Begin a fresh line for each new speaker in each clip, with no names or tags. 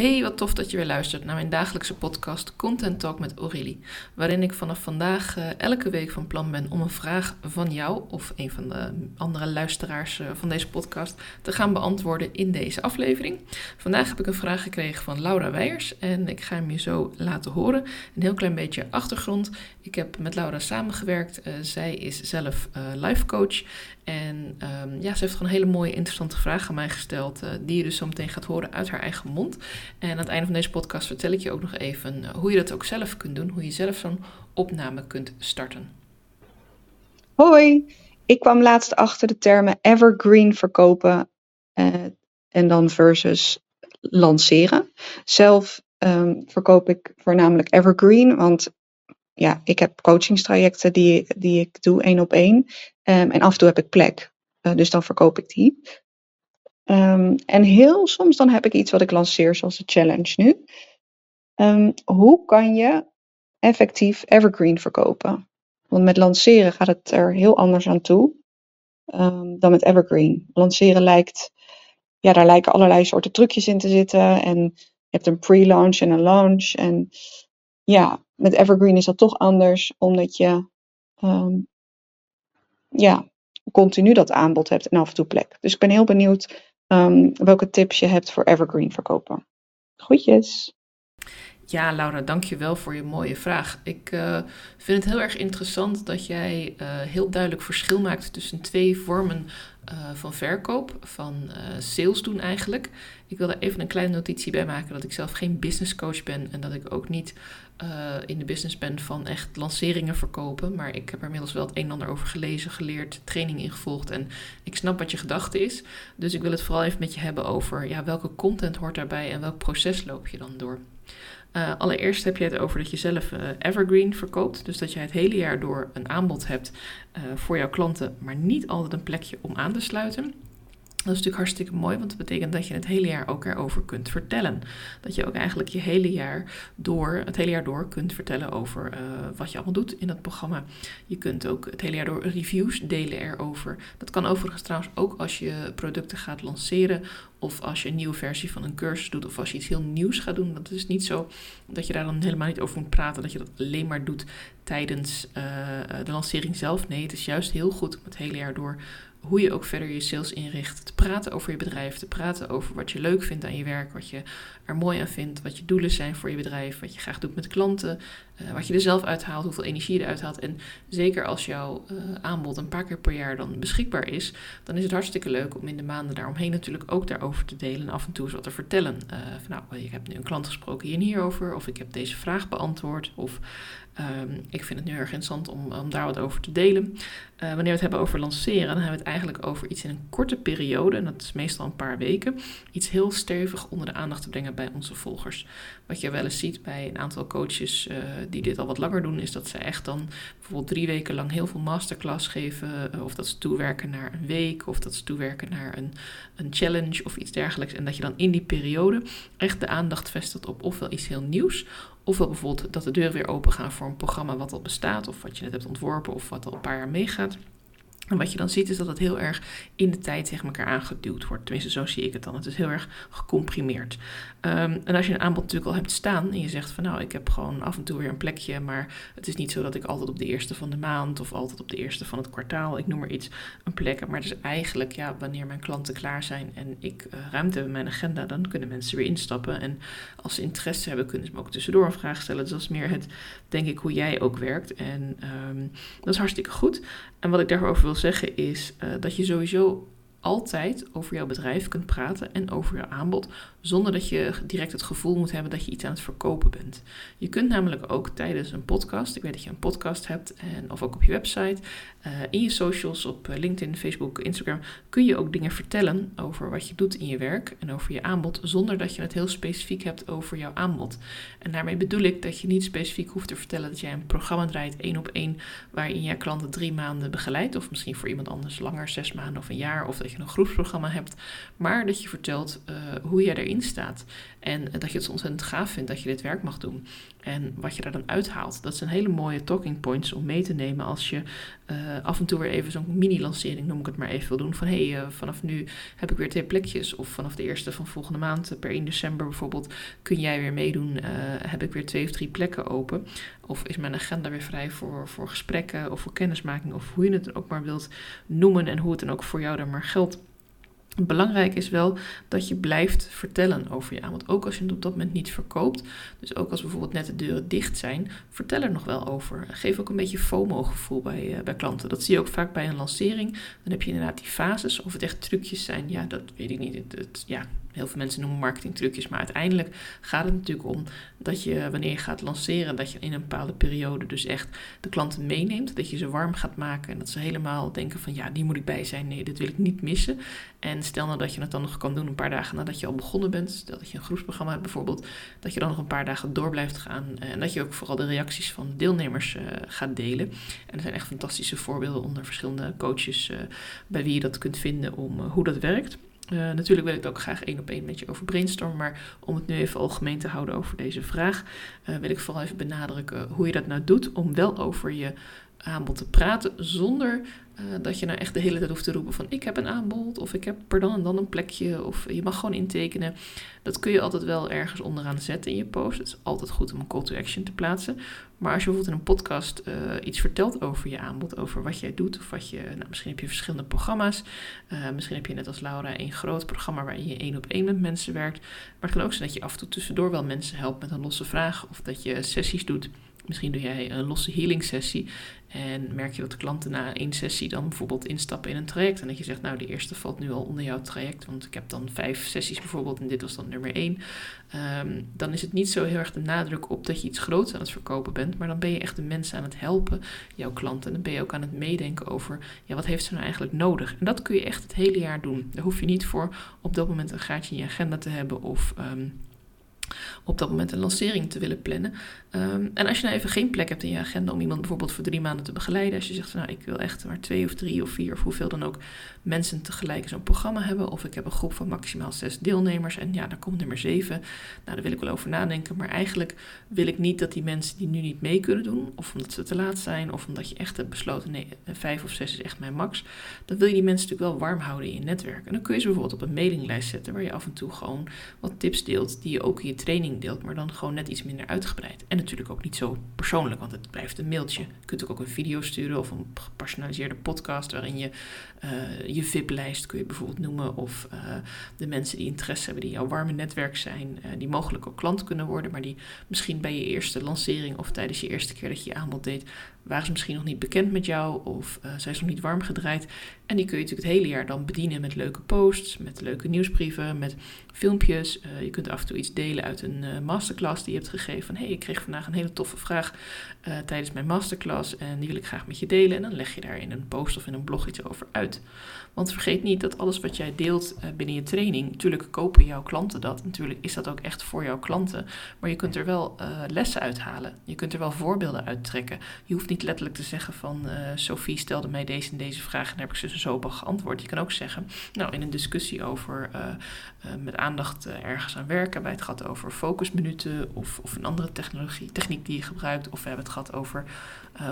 Hey, wat tof dat je weer luistert naar mijn dagelijkse podcast Content Talk met Aurélie. Waarin ik vanaf vandaag uh, elke week van plan ben om een vraag van jou of een van de andere luisteraars uh, van deze podcast te gaan beantwoorden in deze aflevering. Vandaag heb ik een vraag gekregen van Laura Weijers en ik ga hem je zo laten horen. Een heel klein beetje achtergrond. Ik heb met Laura samengewerkt. Uh, zij is zelf life coach en um, ja, ze heeft gewoon een hele mooie, interessante vraag aan mij gesteld, die je dus zo meteen gaat horen uit haar eigen mond. En aan het einde van deze podcast vertel ik je ook nog even eh, hoe je dat ook zelf kunt doen, hoe je zelf zo'n opname kunt starten.
Hoi, ik kwam laatst achter de termen evergreen verkopen uh, en dan versus lanceren. Zelf um, verkoop ik voornamelijk evergreen, want ja, ik heb coachingstrajecten die, die ik doe één op één. Um, en af en toe heb ik plek, uh, dus dan verkoop ik die. Um, en heel soms dan heb ik iets wat ik lanceer, zoals de challenge nu. Um, hoe kan je effectief evergreen verkopen? Want met lanceren gaat het er heel anders aan toe um, dan met evergreen. Lanceren lijkt, ja, daar lijken allerlei soorten trucjes in te zitten. En je hebt een pre-launch en een launch. En ja, met evergreen is dat toch anders, omdat je ja, continu dat aanbod hebt en af en toe plek. Dus ik ben heel benieuwd um, welke tips je hebt voor evergreen verkopen. Groetjes!
Ja, Laura, dankjewel voor je mooie vraag. Ik uh, vind het heel erg interessant dat jij uh, heel duidelijk verschil maakt tussen twee vormen uh, van verkoop, van sales doen eigenlijk. Ik wil daar even een kleine notitie bij maken dat ik zelf geen business coach ben en dat ik ook niet in de business ben van echt lanceringen verkopen. Maar ik heb er inmiddels wel het een en ander over gelezen, geleerd, training ingevolgd en ik snap wat je gedachte is. Dus ik wil het vooral even met je hebben over ja, welke content hoort daarbij en welk proces loop je dan door. Uh, allereerst heb je het over dat je zelf uh, evergreen verkoopt. Dus dat je het hele jaar door een aanbod hebt uh, voor jouw klanten, maar niet altijd een plekje om aan te sluiten. Dat is natuurlijk hartstikke mooi, want dat betekent dat je het hele jaar ook erover kunt vertellen. Dat je ook eigenlijk je hele jaar door, het hele jaar door kunt vertellen over uh, wat je allemaal doet in dat programma. Je kunt ook het hele jaar door reviews delen erover. Dat kan overigens trouwens ook als je producten gaat lanceren of als je een nieuwe versie van een cursus doet of als je iets heel nieuws gaat doen. Dat is niet zo dat je daar dan helemaal niet over moet praten, dat je dat alleen maar doet tijdens uh, de lancering zelf. Nee, het is juist heel goed om het hele jaar door hoe je ook verder je sales inricht. Te praten over je bedrijf, te praten over wat je leuk vindt aan je werk, wat je er mooi aan vindt, wat je doelen zijn voor je bedrijf, wat je graag doet met klanten, uh, wat je er zelf uithaalt, hoeveel energie je eruit haalt. En zeker als jouw uh, aanbod een paar keer per jaar dan beschikbaar is, dan is het hartstikke leuk om in de maanden daaromheen natuurlijk ook daarover te delen en af en toe eens wat te vertellen. Uh, van, nou, ik heb nu een klant gesproken hier en hierover, of ik heb deze vraag beantwoord, of Um, ik vind het nu erg interessant om, om daar wat over te delen. Uh, wanneer we het hebben over lanceren, dan hebben we het eigenlijk over iets in een korte periode, en dat is meestal een paar weken, iets heel stevig onder de aandacht te brengen bij onze volgers. Wat je wel eens ziet bij een aantal coaches uh, die dit al wat langer doen, is dat ze echt dan bijvoorbeeld drie weken lang heel veel masterclass geven, uh, of dat ze toewerken naar een week, of dat ze toewerken naar een, een challenge of iets dergelijks. En dat je dan in die periode echt de aandacht vestigt op ofwel iets heel nieuws, Ofwel bijvoorbeeld dat de deuren weer open gaan voor een programma wat al bestaat, of wat je net hebt ontworpen, of wat al een paar jaar meegaat. En wat je dan ziet is dat het heel erg in de tijd tegen elkaar aangeduwd wordt. Tenminste, zo zie ik het dan. Het is heel erg gecomprimeerd. Um, en als je een aanbod natuurlijk al hebt staan en je zegt van nou, ik heb gewoon af en toe weer een plekje, maar het is niet zo dat ik altijd op de eerste van de maand of altijd op de eerste van het kwartaal, ik noem maar iets, een plek Maar het is eigenlijk, ja, wanneer mijn klanten klaar zijn en ik uh, ruimte heb in mijn agenda, dan kunnen mensen weer instappen. En als ze interesse hebben, kunnen ze me ook tussendoor een vraag stellen. Dus dat is meer het, denk ik, hoe jij ook werkt. En um, dat is hartstikke goed. En wat ik daarover wil zeggen is uh, dat je sowieso altijd over jouw bedrijf kunt praten en over jouw aanbod, zonder dat je direct het gevoel moet hebben dat je iets aan het verkopen bent. Je kunt namelijk ook tijdens een podcast, ik weet dat je een podcast hebt, en, of ook op je website, uh, in je socials, op eh, LinkedIn, Facebook, Instagram, kun je ook dingen vertellen over wat je doet in je werk en over je aanbod, zonder dat je het heel specifiek hebt over jouw aanbod. En daarmee bedoel ik dat je niet specifiek hoeft te vertellen dat jij een programma draait, één op één, waarin jij klanten drie maanden begeleidt, of misschien voor iemand anders langer, zes maanden of een jaar, of dat je een groepsprogramma hebt, maar dat je vertelt uh, hoe jij erin erin staat. En dat je het ontzettend gaaf vindt dat je dit werk mag doen. En wat je daar dan uithaalt, dat zijn hele mooie talking points om mee te nemen als je uh, af en toe weer even zo'n mini-lancering, noem ik het maar even, wil doen. Van hé, hey, uh, vanaf nu heb ik weer twee plekjes. Of vanaf de eerste van volgende maand, per 1 december bijvoorbeeld, kun jij weer meedoen. Heb ik weer twee of drie plekken open. Of is mijn agenda weer vrij voor, voor gesprekken of voor kennismaking. Of hoe je het ook maar wilt noemen en hoe het dan ook voor jou dan maar geldt. Belangrijk is wel dat je blijft vertellen over je aanbod. Ook als je het op dat moment niet verkoopt. Dus ook als bijvoorbeeld net de deuren dicht zijn, vertel er nog wel over. Geef ook een beetje FOMO-gevoel bij, uh, bij klanten. Dat zie je ook vaak bij een lancering. Dan heb je inderdaad die fases. Of het echt trucjes zijn, ja, dat weet ik niet. Het, ja, heel veel mensen noemen marketingtrucjes, maar uiteindelijk gaat het natuurlijk om dat je wanneer je gaat lanceren, dat je in een bepaalde periode dus echt de klanten meeneemt, dat je ze warm gaat maken en dat ze helemaal denken van ja, die moet ik bij zijn, nee, dit wil ik niet missen. En stel nou dat je het dan nog kan doen een paar dagen nadat je al begonnen bent, stel dat je een groepsprogramma hebt bijvoorbeeld, dat je dan nog een paar dagen door blijft gaan en dat je ook vooral de reacties van deelnemers uh, gaat delen. En er zijn echt fantastische voorbeelden onder verschillende coaches uh, bij wie je dat kunt vinden om hoe dat werkt. Natuurlijk wil ik het ook graag één op één met je over brainstormen, maar om het nu even algemeen te houden over deze vraag, wil ik vooral even benadrukken hoe je dat nou doet om wel over je aanbod te praten zonder uh, dat je nou echt de hele tijd hoeft te roepen van ik heb een aanbod of ik heb per dan en dan een plekje of je mag gewoon intekenen. Dat kun je altijd wel ergens onderaan zetten in je post. Het is altijd goed om een call to action te plaatsen. Maar als je bijvoorbeeld in een podcast uh, iets vertelt over je aanbod, over wat jij doet, of wat je, nou, misschien heb je verschillende programma's. Uh, misschien heb je net als Laura een groot programma waarin je één op één met mensen werkt. Maar het kan ook zijn dat je af en toe tussendoor wel mensen helpt met een losse vraag, of dat je sessies doet. Misschien doe jij een losse healing sessie en merk je dat de klanten na één sessie dan bijvoorbeeld instappen in een traject. En dat je zegt, nou, de eerste valt nu al onder jouw traject, want ik heb dan vijf sessies bijvoorbeeld en dit was dan nummer één. Um, dan is het niet zo heel erg de nadruk op dat je iets groots aan het verkopen bent, maar dan ben je echt de mensen aan het helpen, jouw klanten. En dan ben je ook aan het meedenken over, ja, wat heeft ze nou eigenlijk nodig? En dat kun je echt het hele jaar doen. Daar hoef je niet voor op dat moment een gaatje in je agenda te hebben of... Um, op dat moment een lancering te willen plannen. Um, en als je nou even geen plek hebt in je agenda om iemand bijvoorbeeld voor drie maanden te begeleiden, als je zegt van nou ik wil echt maar twee of drie of vier of hoeveel dan ook mensen tegelijk zo'n programma hebben, of ik heb een groep van maximaal zes deelnemers en ja, daar komt nummer zeven, nou daar wil ik wel over nadenken, maar eigenlijk wil ik niet dat die mensen die nu niet mee kunnen doen, of omdat ze te laat zijn, of omdat je echt hebt besloten nee, vijf of zes is echt mijn max, dan wil je die mensen natuurlijk wel warm houden in je netwerk. En dan kun je ze bijvoorbeeld op een mailinglijst zetten waar je af en toe gewoon wat tips deelt die je ook in je training deelt, maar dan gewoon net iets minder uitgebreid. En natuurlijk ook niet zo persoonlijk, want het blijft een mailtje. Je kunt ook een video sturen of een gepersonaliseerde podcast waarin je uh, je VIP-lijst kun je bijvoorbeeld noemen. Of uh, de mensen die interesse hebben, die jouw warme netwerk zijn, uh, die mogelijk ook klant kunnen worden, maar die misschien bij je eerste lancering of tijdens je eerste keer dat je je aanbod deed, waren ze misschien nog niet bekend met jou of zijn ze nog niet warm gedraaid. En die kun je natuurlijk het hele jaar dan bedienen met leuke posts, met leuke nieuwsbrieven, met filmpjes. Je kunt af en toe iets delen uit een uh, masterclass die je hebt gegeven. Van hey, ik kreeg vandaag een hele toffe vraag tijdens mijn masterclass en die wil ik graag met je delen. En dan leg je daar in een post of in een blog iets over uit. Want vergeet niet dat alles wat jij deelt binnen je training, natuurlijk kopen jouw klanten dat. Natuurlijk is dat ook echt voor jouw klanten. Maar je kunt er wel lessen uithalen. Je kunt er wel voorbeelden uittrekken. Je hoeft niet letterlijk te zeggen van Sophie stelde mij deze en deze vraag en daar heb ik ze zo op geantwoord. Je kan ook zeggen, nou in een discussie over met aandacht ergens aan werken, wij het gehad over focusminuten of, of een andere technologie, techniek die je gebruikt. Of we hebben het gehad over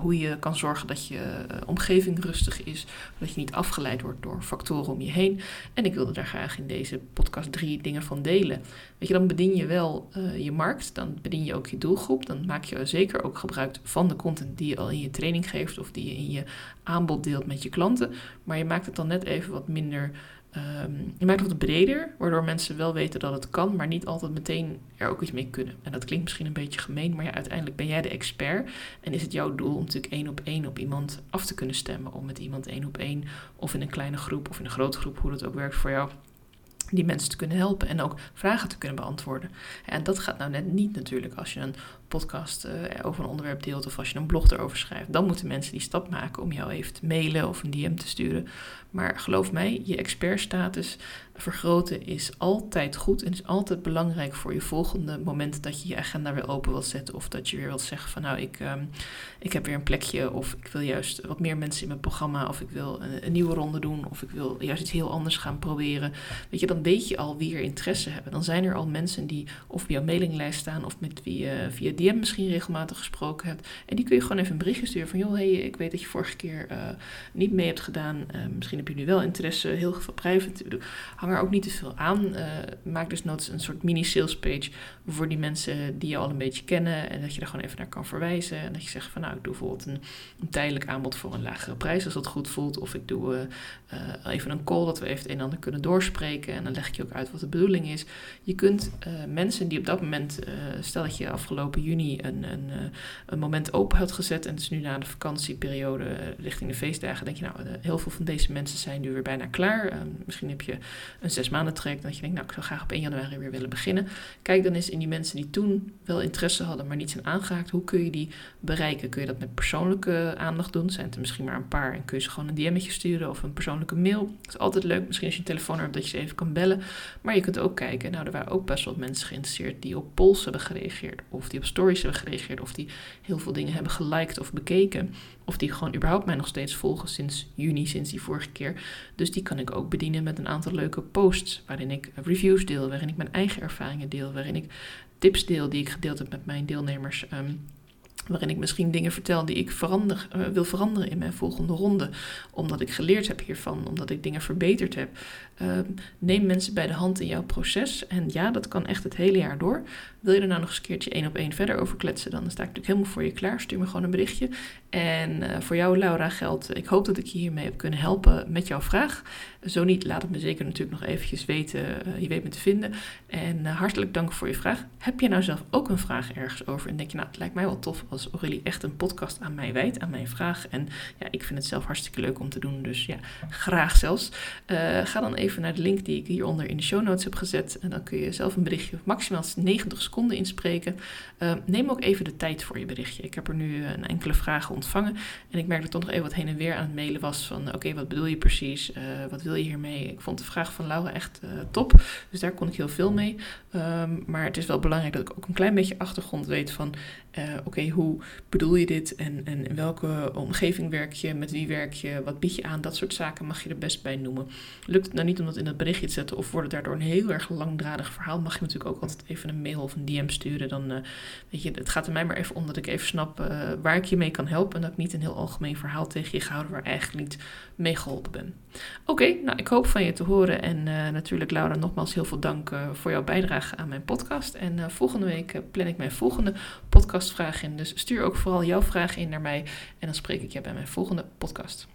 hoe je kan zorgen dat je omgeving rustig is, dat je niet afgeleid wordt door factoren om je heen. En ik wilde daar graag in deze podcast drie dingen van delen. Weet je, dan bedien je wel je markt, dan bedien je ook je doelgroep, dan maak je zeker ook gebruik van de content die je al in je training geeft of die je in je aanbod deelt met je klanten. Maar je maakt het dan net even wat minder. Um, je maakt het breder, waardoor mensen wel weten dat het kan, maar niet altijd meteen er ook iets mee kunnen. En dat klinkt misschien een beetje gemeen, maar ja, uiteindelijk ben jij de expert. En is het jouw doel om natuurlijk één op één op iemand af te kunnen stemmen. Om met iemand één op één, of in een kleine groep, of in een grote groep, hoe dat ook werkt voor jou die mensen te kunnen helpen en ook vragen te kunnen beantwoorden. En dat gaat nou net niet natuurlijk als je een podcast uh, over een onderwerp deelt of als je een blog erover schrijft. Dan moeten mensen die stap maken om jou even te mailen of een DM te sturen. Maar geloof mij, je expertstatus vergroten is altijd goed en is altijd belangrijk voor je volgende moment dat je je agenda weer open wilt zetten. Of dat je weer wilt zeggen van nou, ik, um, ik heb weer een plekje of ik wil juist wat meer mensen in mijn programma of ik wil een, nieuwe ronde doen of ik wil juist iets heel anders gaan proberen. Weet je, dan weet je al wie er interesse hebben. Dan zijn er al mensen die of op jouw mailinglijst staan of met wie je via DM misschien regelmatig gesproken hebt. En die kun je gewoon even een berichtje sturen van, joh, hey, ik weet dat je vorige keer uh, niet mee hebt gedaan. Uh, misschien heb je nu wel interesse, heel veel private. Hang er ook niet te veel aan. Uh, maak dus noods een soort mini sales page voor die mensen die je al een beetje kennen. En dat je daar gewoon even naar kan verwijzen. En dat je zegt van, nou, ik doe bijvoorbeeld een, een tijdelijk aanbod voor een lagere prijs als dat goed voelt. Of ik doe even een call dat we even het een en ander kunnen doorspreken. En dan leg ik je ook uit wat de bedoeling is. Je kunt mensen die op dat moment, stel dat je afgelopen juni een, een, een moment open had gezet. En is nu na de vakantieperiode richting de feestdagen. Denk je, nou, heel veel van deze mensen zijn nu weer bijna klaar. Ehm, misschien heb je een zes maanden traject dat je denkt, nou, ik zou graag op 1 januari weer willen beginnen. Kijk dan eens in die mensen die toen wel interesse hadden, maar niet zijn aangehaakt. Hoe kun je die bereiken? Kun je dat met persoonlijke aandacht doen? Zijn het er misschien maar een paar en kun je ze gewoon een DM'tje sturen of een persoonlijke mail? Dat is altijd leuk. Misschien als je een telefoon hebt dat je ze even kan bellen. Maar je kunt ook kijken, nou, er waren ook best wel mensen geïnteresseerd die op polls hebben gereageerd. Of die op stories hebben gereageerd. Of die heel veel dingen hebben geliked of bekeken. Of die gewoon überhaupt mij nog steeds volgen sinds juni, sinds die vorige keer. Dus die kan ik ook bedienen met een aantal leuke posts. Waarin ik reviews deel, waarin ik mijn eigen ervaringen deel. Waarin ik tips deel die ik gedeeld heb met mijn deelnemers. Ehm, waarin ik misschien dingen vertel die ik verander, uh, wil veranderen in mijn volgende ronde. Omdat ik geleerd heb hiervan, omdat ik dingen verbeterd heb. Uh, neem mensen bij de hand in jouw proces. En ja, dat kan echt het hele jaar door. Wil je er nou nog eens een keertje één op één verder over kletsen, dan sta ik natuurlijk helemaal voor je klaar. Stuur me gewoon een berichtje. En uh, voor jou, Laura, geldt, ik hoop dat ik je hiermee heb kunnen helpen met jouw vraag. Zo niet, laat het me zeker natuurlijk nog eventjes weten. Uh, je weet me te vinden. En hartelijk dank voor je vraag. Heb je nou zelf ook een vraag ergens over? En denk je, nou, het lijkt mij wel tof als Aurélie echt een podcast aan mij wijdt, aan mijn vraag. En ja, ik vind het zelf hartstikke leuk om te doen. Dus ja, graag zelfs. ga dan even naar de link die ik hieronder in de show notes heb gezet. En dan kun je zelf een berichtje maximaal 90 seconden inspreken. neem ook even de tijd voor je berichtje. Ik heb er nu een enkele vragen ontvangen. En ik merk dat toch nog even wat heen en weer aan het mailen was van... oké, wat bedoel je precies? Uh, wat wil je hiermee? Ik vond de vraag van Laura echt uh, top. Dus daar kon ik heel veel mee. Um, maar het is wel belangrijk dat ik ook een klein beetje achtergrond weet van... Uh, oké, hoe bedoel je dit? En, en in welke omgeving werk je? Met wie werk je? Wat bied je aan? Dat soort zaken mag je er best bij noemen. Lukt het nou niet om dat in het berichtje te zetten... of wordt het daardoor een heel erg langdradig verhaal... mag je natuurlijk ook altijd even een mail of een DM sturen. Dan, weet je, het gaat er mij maar even om dat ik even snap waar ik je mee kan helpen... en dat ik niet een heel algemeen verhaal tegen je gehouden waar eigenlijk niet mee geholpen ben. Oké, nou ik hoop van je te horen en natuurlijk Laura nogmaals heel veel dank voor jouw bijdrage aan mijn podcast. En volgende week plan ik mijn volgende podcastvraag in, dus stuur ook vooral jouw vragen in naar mij en dan spreek ik je bij mijn volgende podcast.